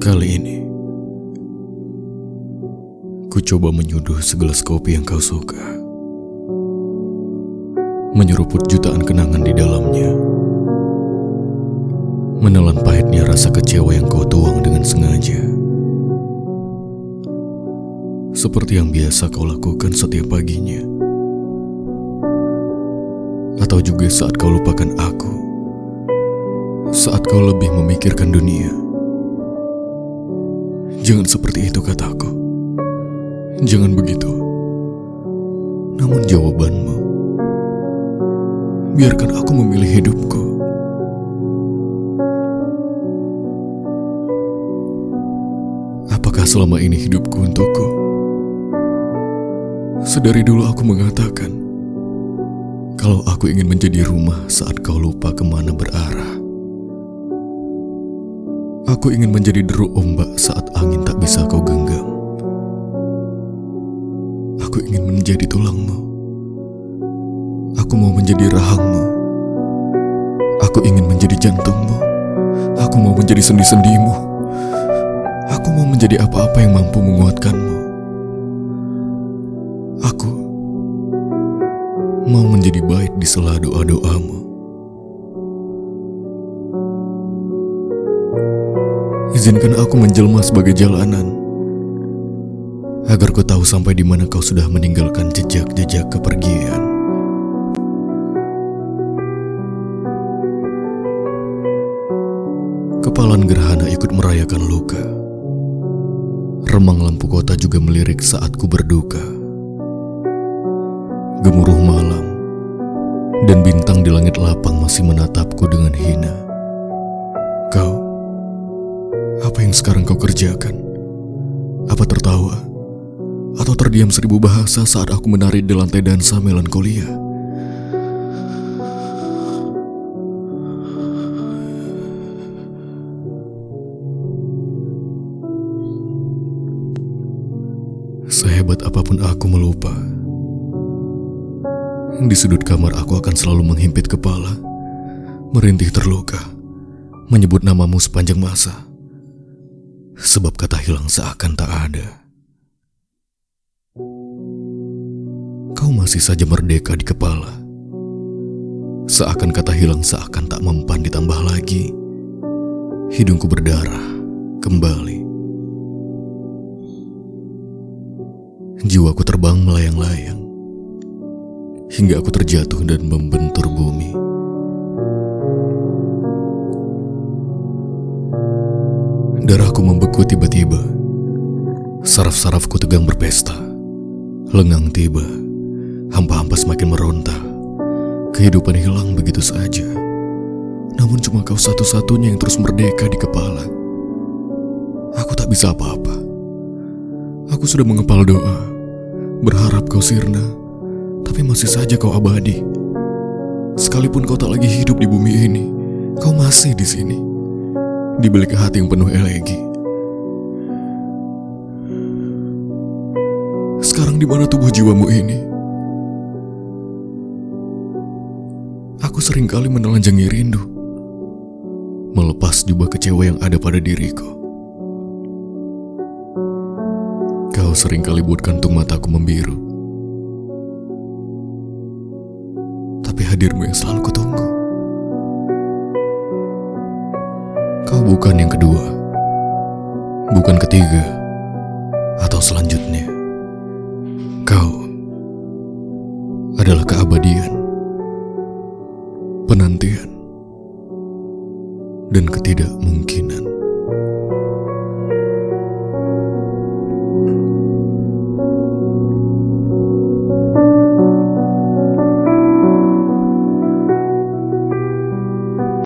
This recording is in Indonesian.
kali ini, ku coba menyuduh segelas kopi yang kau suka. Menyeruput jutaan kenangan di dalamnya. Menelan pahitnya rasa kecewa yang kau tuang dengan sengaja. Seperti yang biasa kau lakukan setiap paginya. Atau juga saat kau lupakan aku. Saat kau lebih memikirkan dunia. Jangan seperti itu kataku. Jangan begitu. Namun jawabanmu, biarkan aku memilih hidupku. Apakah selama ini hidupku untukku? Sedari dulu aku mengatakan, kalau aku ingin menjadi rumah saat kau lupa ke mana berarah. Aku ingin menjadi deru ombak saat angin tak bisa kau genggam. Aku ingin menjadi tulangmu. Aku mau menjadi rahangmu. Aku ingin menjadi jantungmu. Aku mau menjadi sendi-sendimu. Aku mau menjadi apa-apa yang mampu menguatkanmu. Aku mau menjadi baik di sela doa-doamu. Izinkan aku menjelma sebagai jalanan agar kau tahu sampai di mana kau sudah meninggalkan jejak-jejak kepergian. Kepalan gerhana ikut merayakan luka. Remang lampu kota juga melirik saat ku berduka. Gemuruh malam dan bintang di langit lapang masih menatapku dengan hina. Kau, apa yang sekarang kau kerjakan? Apa tertawa? Atau terdiam seribu bahasa saat aku menari di lantai dansa melankolia? Sehebat apa pun aku melupa, di sudut kamar aku akan selalu menghimpit kepala, merintih terluka, menyebut namamu sepanjang masa. Sebab kata hilang seakan tak ada. Kau masih saja merdeka di kepala. Seakan kata hilang seakan tak mempan ditambah lagi. Hidungku berdarah kembali. Jiwaku terbang melayang-layang hingga aku terjatuh dan membentur bumi. Darahku membeku tiba-tiba. Saraf-sarafku tegang berpesta. Lengang tiba. Hampa-hampa semakin meronta. Kehidupan hilang begitu saja. Namun cuma kau satu-satunya yang terus merdeka di kepala. Aku tak bisa apa-apa. Aku sudah mengepal doa. Berharap kau sirna. Tapi masih saja kau abadi. Sekalipun kau tak lagi hidup di bumi ini, kau masih di sini di balik hati yang penuh elegi. Sekarang di mana tubuh jiwamu ini? Aku sering kali menelanjangi rindu, melepas jubah kecewa yang ada pada diriku. Kau sering kali buat kantung mataku membiru. Tapi hadirmu yang selalu kutunggu. Kau bukan yang kedua, bukan ketiga, atau selanjutnya. Kau adalah keabadian, penantian, dan ketidakmungkinan.